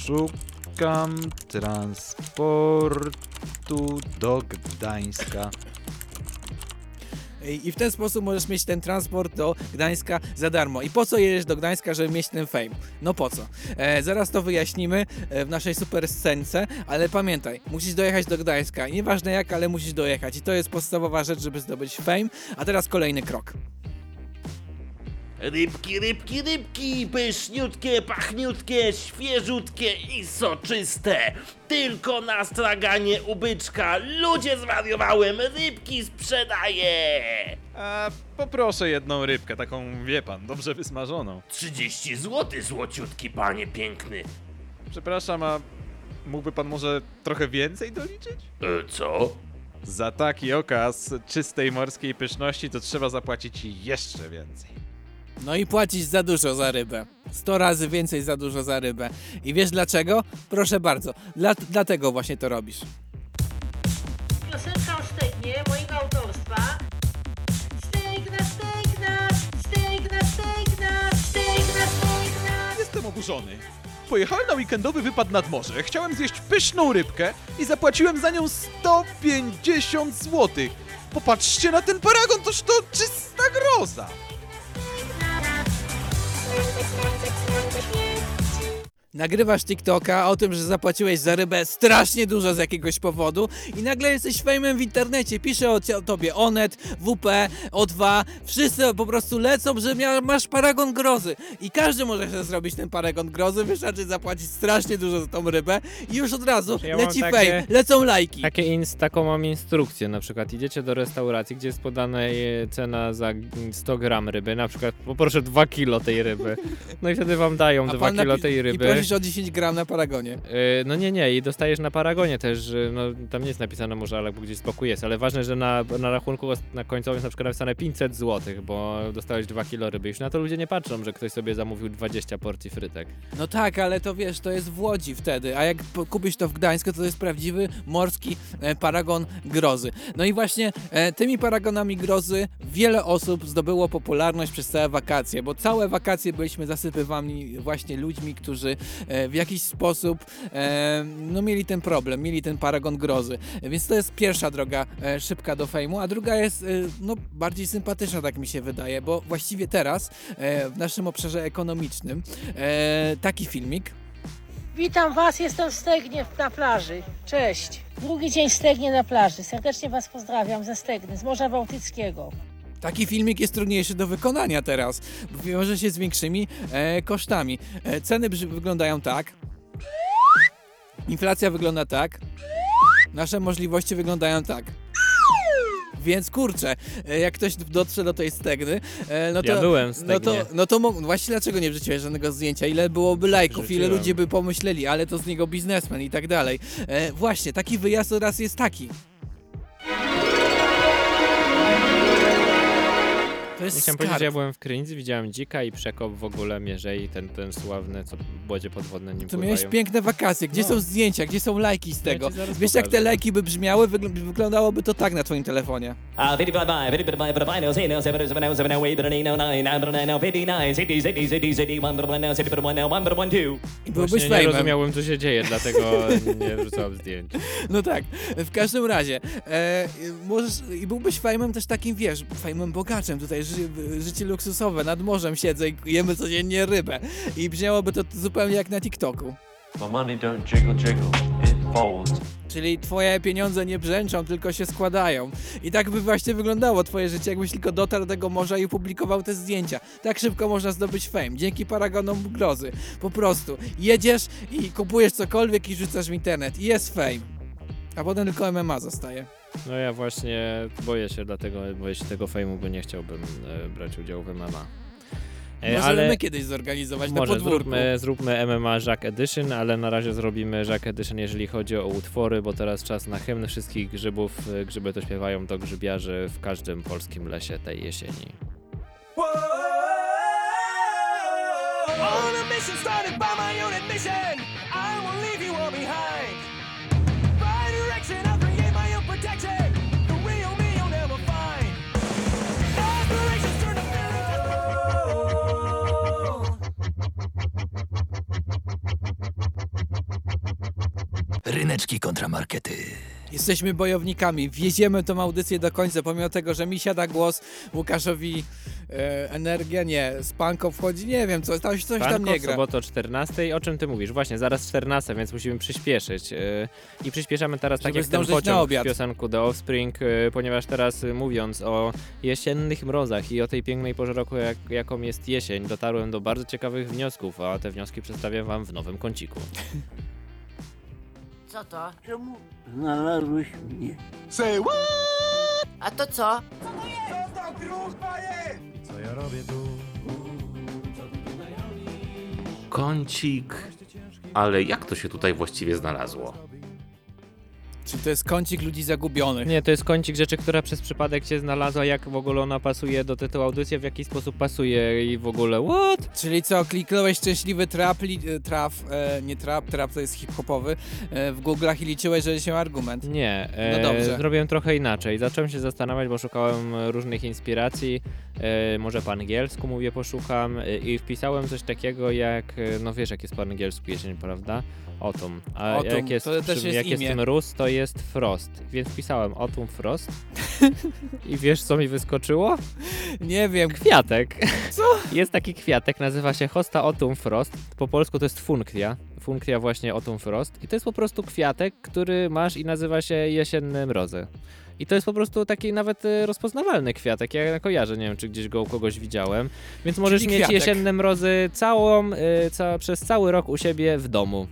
szukam transportu do Gdańska. I w ten sposób możesz mieć ten transport do Gdańska za darmo. I po co jedziesz do Gdańska, żeby mieć ten fame? No po co? E, zaraz to wyjaśnimy e, w naszej super scence, ale pamiętaj, musisz dojechać do Gdańska. Nieważne jak, ale musisz dojechać. I to jest podstawowa rzecz, żeby zdobyć fame. A teraz kolejny krok. Rybki, rybki, rybki, pyszniutkie, pachniutkie, świeżutkie i soczyste. Tylko na straganie ubyczka. Ludzie zwariowałem, rybki sprzedaję. A poproszę jedną rybkę, taką, wie pan, dobrze wysmażoną. 30 zł, złociutki panie piękny. Przepraszam, a mógłby pan może trochę więcej doliczyć? E, co? Za taki okaz czystej morskiej pyszności to trzeba zapłacić jeszcze więcej. No i płacisz za dużo za rybę. 100 razy więcej za dużo za rybę. I wiesz dlaczego? Proszę bardzo. Dla, dlatego właśnie to robisz. Piosenka o stegnie mojego autorstwa. Stegna, stegna, stegna, stegna, stegna. Jestem oburzony. Pojechałem na weekendowy wypad nad morze, chciałem zjeść pyszną rybkę i zapłaciłem za nią 150 zł. Popatrzcie na ten paragon, toż to czysta groza. English music, English music. Nagrywasz TikToka o tym, że zapłaciłeś za rybę strasznie dużo z jakiegoś powodu i nagle jesteś fejmem w internecie. Pisze o, tobie Onet, WP, O2, wszyscy po prostu lecą, że masz paragon grozy. I każdy może sobie zrobić ten paragon grozy, wystarczy zapłacić strasznie dużo za tą rybę i już od razu Ja leci takie- fame, lecą lajki. Takie ins, taką mam instrukcję, na przykład idziecie do restauracji, gdzie jest podana cena za 100 gram ryby, na przykład poproszę 2 kilo tej ryby. No i wtedy wam dają A 2 pan kilo tej ryby. O 10 gram na Paragonie. Yy, no nie, nie, i dostajesz na Paragonie też, no, tam nie jest napisane może, ale gdzieś spokój jest, ale ważne, że na, na rachunku na końcowym jest na przykład napisane 500 zł, bo dostałeś 2 kilo ryby. Już na to ludzie nie patrzą, że ktoś sobie zamówił 20 porcji frytek. No tak, ale to wiesz, to jest w Łodzi wtedy, a jak kupisz to w Gdańsku, to jest prawdziwy morski e, paragon grozy. No i właśnie e, tymi paragonami grozy wiele osób zdobyło popularność przez całe wakacje, bo całe wakacje byliśmy zasypywani właśnie ludźmi, którzy w jakiś sposób e, no mieli ten problem, mieli ten paragon grozy. E, Więc to jest pierwsza droga e, szybka do fejmu, a druga jest e, no bardziej sympatyczna, tak mi się wydaje, bo właściwie teraz e, w naszym obszarze ekonomicznym e, taki filmik Witam Was, jestem w Stegnie na plaży. Cześć. Drugi dzień Stegnie na plaży. Serdecznie Was pozdrawiam ze Stegny, z Morza Bałtyckiego. Taki filmik jest trudniejszy do wykonania teraz, bo wiąże się z większymi e, kosztami. E, ceny wyglądają tak. Inflacja wygląda tak. Nasze możliwości wyglądają tak. Więc kurczę, e, jak ktoś dotrze do tej stegny, e, no to. Ja byłem w no to, Stegnie. no to mo- właśnie dlaczego nie wrzuciłeś żadnego zdjęcia? Ile byłoby lajków, ile ludzie by pomyśleli, ale to z niego biznesmen i tak dalej. E, właśnie, taki wyjazd teraz jest taki. To Nie jest chciałem powiedzieć, skarb. że ja byłem w Krynicy, widziałem dzika i przekop w ogóle mierzei, ten, ten sławny, co łodzie podwodne nim To pływają. miałeś piękne wakacje. Gdzie No. są zdjęcia, gdzie są lajki z tego? ci zaraz Wiesz, jak te lajki by brzmiały? Wygl- wyglądałoby to tak na twoim telefonie. Uh, 55 by, 55 by, 55 no, say no, 7 7 7 8 8 9 9 9 59 60 60 60 61 1 1 1 1 1 1 2 I byłbyś Właśnie nie fejmem. rozumiałem, co się dzieje, dlatego nie wrzucałem zdjęć. No tak, w każdym razie, e, możesz, i byłbyś fejmem też takim, wiesz, fejmem bogaczem, tutaj ży, życie luksusowe, nad morzem siedzę i jemy codziennie rybę. I brzmiałoby to zupełnie jak na TikToku. My money don't jiggle jiggle, it folds. Czyli twoje pieniądze nie brzęczą, tylko się składają. I tak by właśnie wyglądało twoje życie, jakbyś tylko dotarł do tego morza i publikował te zdjęcia. Tak szybko można zdobyć fame, dzięki paragonom grozy. Po prostu jedziesz i kupujesz cokolwiek i rzucasz w internet. I jest fame. A potem tylko MMA zostaje. No ja właśnie boję się dlatego, boję się tego fejmu, bo nie chciałbym e, brać udziału w MMA. E, Możemy my kiedyś zorganizować na Może podwórku. zróbmy, zróbmy MMA Jack Edition, ale na razie zrobimy Jack Edition, jeżeli chodzi o utwory, bo teraz czas na hymn wszystkich grzybów. E, Grzyby to śpiewają do grzybiarzy w każdym polskim lesie tej jesieni. On a mission started by my own admission, Ryneczki kontramarkety. Jesteśmy bojownikami, wieziemy tą audycję do końca, pomimo tego, że mi siada głos, Łukaszowi e, energia, nie, Spanko wchodzi, nie wiem, co, coś, coś tam nie gra. sobotę o 14. O czym ty mówisz? Właśnie, zaraz 14, więc musimy przyspieszyć. Yy, I przyspieszamy teraz tak Żeby jak ten zdążyć na pociąg w obiad. piosenku The Offspring, yy, ponieważ teraz yy, mówiąc o jesiennych mrozach i o tej pięknej porze roku, jak, jaką jest jesień, dotarłem do bardzo ciekawych wniosków, a te wnioski przedstawię wam w nowym kąciku. Co to? Czemu znalazłeś mnie? Say what? A to co? Ja robię tu? Kącik. Ale jak to się tutaj właściwie znalazło? Czy to jest kącik ludzi zagubionych? Nie, to jest kącik rzeczy, która przez przypadek się znalazła, jak w ogóle ona pasuje do tytułu audycji, w jaki sposób pasuje i w ogóle what? Czyli co, kliknąłeś szczęśliwy trap, li, e, traf, e, nie trap, trap to jest hip-hopowy, e, w Google'ach i liczyłeś, że się argument. Nie, No e, dobrze. zrobiłem trochę inaczej. Zacząłem się zastanawiać, bo szukałem e, różnych inspiracji. E, może po angielsku mówię, poszukam i wpisałem coś takiego jak, no wiesz jak jest po angielsku jesień, prawda? Autumn. A Autumn, jak jest, to też jest jak imię. mróz, to jest frost. Więc wpisałem autumn frost. (laughs) I wiesz co mi wyskoczyło? Nie wiem. Kwiatek. Co? (laughs) Jest taki kwiatek, nazywa się Hosta Autumn Frost. Po polsku to jest funkria. Funkria właśnie Autumn Frost. I to jest po prostu kwiatek, który masz i nazywa się jesienne mrozy. I to jest po prostu taki nawet e, rozpoznawalny kwiatek. Ja kojarzę, nie wiem, czy gdzieś go u kogoś widziałem. Więc możesz Czyli mieć kwiatek. jesienne mrozy całą, e, ca przez cały rok u siebie w domu.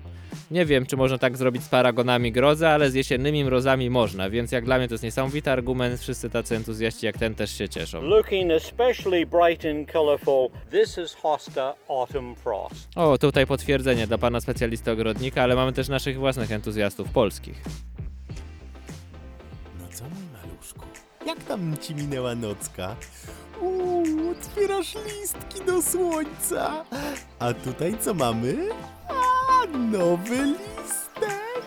Nie wiem, czy można tak zrobić z paragonami grozy, ale z jesiennymi mrozami można, więc jak dla mnie to jest niesamowity argument. Wszyscy tacy entuzjaści jak ten też się cieszą. Looking especially bright and colorful, this is Hosta Autumn Frost. O, tutaj potwierdzenie dla pana specjalisty ogrodnika, ale mamy też naszych własnych entuzjastów polskich. No co mój maluszku? Jak tam ci minęła nocka? Uuu, otwierasz listki do słońca. A tutaj co mamy? Nowy listek.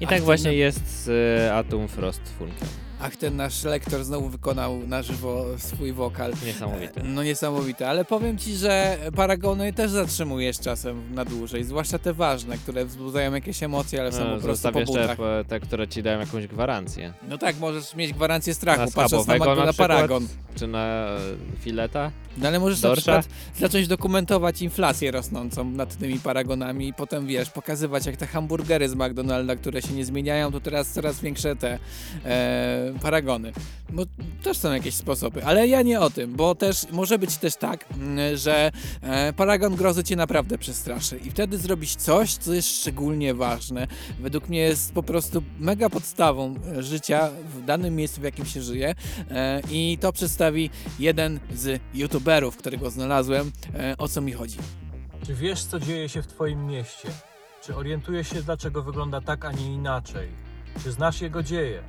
I tak właśnie jest z e, Atom Frost Funkiem. Ach, ten nasz lektor znowu wykonał na żywo swój wokal. Niesamowity. No niesamowite, ale powiem ci, że paragony też zatrzymujesz czasem na dłużej, zwłaszcza te ważne, które wzbudzają jakieś emocje, ale są No, po prostu po butach. po- te, które ci dają jakąś gwarancję. No tak, możesz mieć gwarancję strachu, Na patrząc na, na na paragon. Czy na e, fileta? No ale możesz Dorsza? na przykład zacząć dokumentować inflację rosnącą nad tymi paragonami i potem, wiesz, pokazywać jak te hamburgery z McDonalda, które się nie zmieniają, to teraz coraz większe te e, paragony. Bo też są jakieś sposoby, ale ja nie o tym, bo też może być też tak, mm, że e, paragon grozy cię naprawdę przestraszy i wtedy zrobić coś, co jest szczególnie ważne. Według mnie jest po prostu mega podstawą e, życia w danym miejscu, w jakim się żyje e, i to przedstawi jeden z youtuberów, którego znalazłem, o co mi chodzi. Czy wiesz, co dzieje się w Twoim mieście? Czy orientujesz się, dlaczego wygląda tak, a nie inaczej? Czy znasz jego dzieje?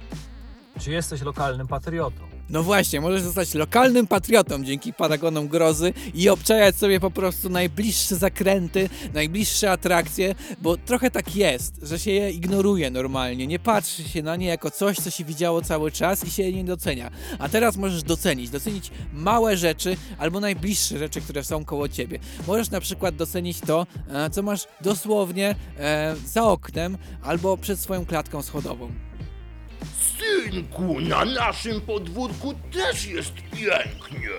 Czy jesteś lokalnym patriotą? No właśnie, możesz zostać lokalnym patriotą dzięki Paragonom Grozy i obczajać sobie po prostu najbliższe zakręty, najbliższe atrakcje, bo trochę tak jest, że się je ignoruje normalnie, nie patrzy się na nie jako coś, co się widziało cały czas i się je nie docenia. A teraz możesz docenić, docenić małe rzeczy albo najbliższe rzeczy, które są koło ciebie. Możesz na przykład docenić to, e, co masz dosłownie e, za oknem albo przed swoją klatką schodową. Synku, na naszym podwórku też jest pięknie.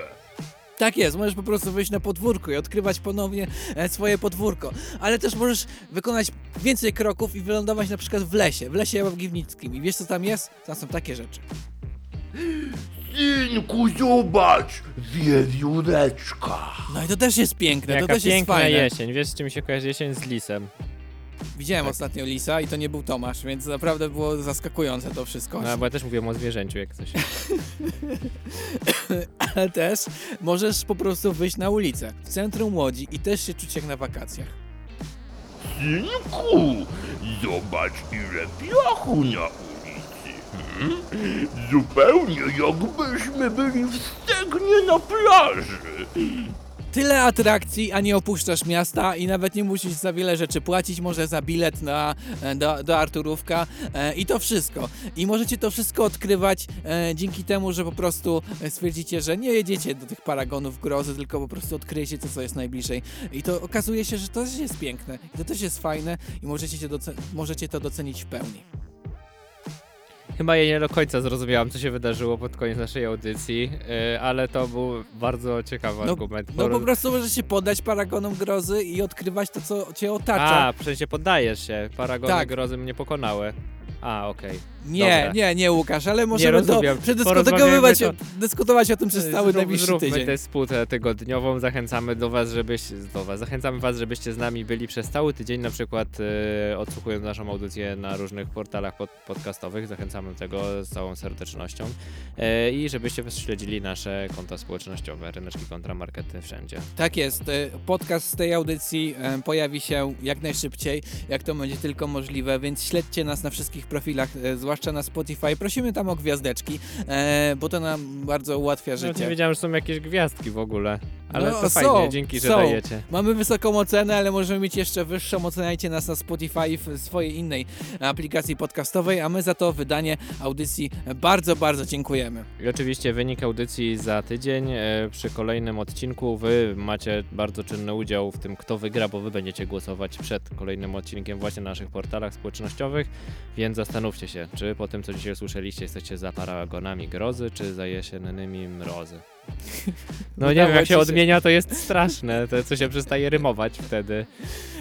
Tak jest, możesz po prostu wyjść na podwórko i odkrywać ponownie e, swoje podwórko, ale też możesz wykonać więcej kroków i wylądować na przykład w lesie, w lesie łagiwnickim i wiesz co tam jest? Tam są takie rzeczy. Synku, zobacz, wiewióreczka. No i to też jest piękne, Jaka to też jest piękna fajne. jesień. Wiesz, z czym mi się kojarzy jesień? Z lisem. Widziałem ostatnio lisa i to nie był Tomasz, więc naprawdę było zaskakujące to wszystko. No, bo ja też mówiłem o zwierzęciu, jak coś. (laughs) ale też możesz po prostu wyjść na ulicę w centrum Łodzi i też się czuć jak na wakacjach. Synku, zobacz ile piachu na ulicy. Hmm? Zupełnie jakbyśmy byli w stegnie na plaży. Tyle atrakcji, a nie opuszczasz miasta i nawet nie musisz za wiele rzeczy płacić, może za bilet na, e, do, do Arturówka e, i to wszystko. I możecie to wszystko odkrywać e, dzięki temu, że po prostu stwierdzicie, że nie jedziecie do tych paragonów grozy, tylko po prostu odkryjecie to, co jest najbliżej. I to okazuje się, że to też jest piękne, to też jest fajne i możecie, doce- możecie to docenić w pełni. Chyba ja nie do końca zrozumiałam, co się wydarzyło pod koniec naszej audycji, yy, ale to był bardzo ciekawy No, argument. no po prostu możesz się poddać paragonom grozy i odkrywać to, co cię otacza. A, w sensie poddajesz się. Paragony Tak. grozy mnie pokonały. A, okej. Nie, Dobra. nie, nie Łukasz, ale możemy to rozumiem. przedyskutować dyskutować o tym przez cały Zrób- najbliższy zróbmy tydzień. tę spółkę tygodniową, zachęcamy do was, żebyście, do was, zachęcamy was, żebyście z nami byli przez cały tydzień, na przykład e, odsłuchując naszą audycję na różnych portalach pod, podcastowych, zachęcamy do tego z całą serdecznością e, i żebyście śledzili nasze konta społecznościowe, ryneczki kontra markety wszędzie. Tak jest. e, Podcast z tej audycji e, pojawi się jak najszybciej, jak to będzie tylko możliwe, więc śledźcie nas na wszystkich profilach, e, zwłaszcza na Spotify. Prosimy tam o gwiazdeczki, e, bo to nam bardzo ułatwia nie życie. wiedziałem, że są jakieś gwiazdki w ogóle, ale No, to są, fajnie, dzięki, że są. dajecie. Mamy wysoką ocenę, ale możemy mieć jeszcze wyższą. Oceniajcie nas na Spotify w swojej innej aplikacji podcastowej, a my za to wydanie audycji bardzo, bardzo dziękujemy. I oczywiście wynik audycji za tydzień. E, Przy kolejnym odcinku wy macie bardzo czynny udział w tym, kto wygra, bo wy będziecie głosować przed kolejnym odcinkiem właśnie na naszych portalach społecznościowych, więc zastanówcie się, czy po tym, co dzisiaj usłyszeliście, jesteście za paragonami grozy, czy za jesiennymi mrozy. (laughs) No nie wiem, jak się odmienia, to jest straszne. To co się przestaje rymować wtedy.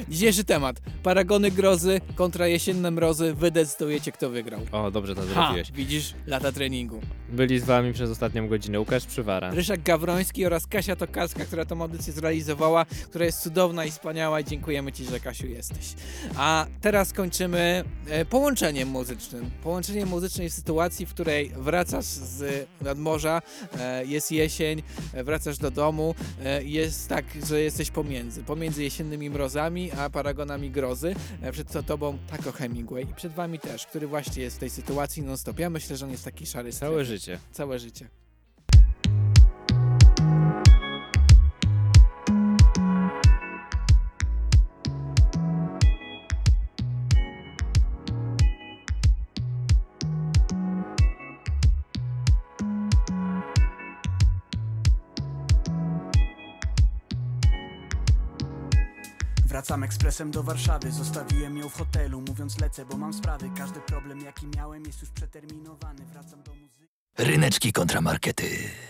Dzisiejszy temat. Paragony grozy kontra jesienne mrozy. Wy decydujecie, kto wygrał. O, dobrze to Ha, zrobiłeś. widzisz, lata treningu. Byli z wami przez ostatnią godzinę Łukasz Przywara. Ryszak Gawroński oraz Kasia Tokarska, która tą audycję zrealizowała, która jest cudowna i wspaniała i dziękujemy Ci, że Kasiu jesteś. A teraz kończymy e, połączeniem muzycznym. Połączeniem muzycznym w sytuacji, w której wracasz z nadmorza, e, jest jesień, e, wracasz do domu, e, jest tak, że jesteś pomiędzy. Pomiędzy jesiennymi mrozami, a paragonami grozy. E, przed to tobą Taco Hemingway i przed wami też, który właśnie jest w tej sytuacji non-stop. Ja myślę, że on jest taki szary Całe życie. Całe życie. Wracam ekspresem do Warszawy, zostawiłem ją w hotelu Mówiąc lecę, bo mam sprawy. Każdy problem jaki miałem jest już przeterminowany. Wracam do muzyki. Ryneczki kontramarkety.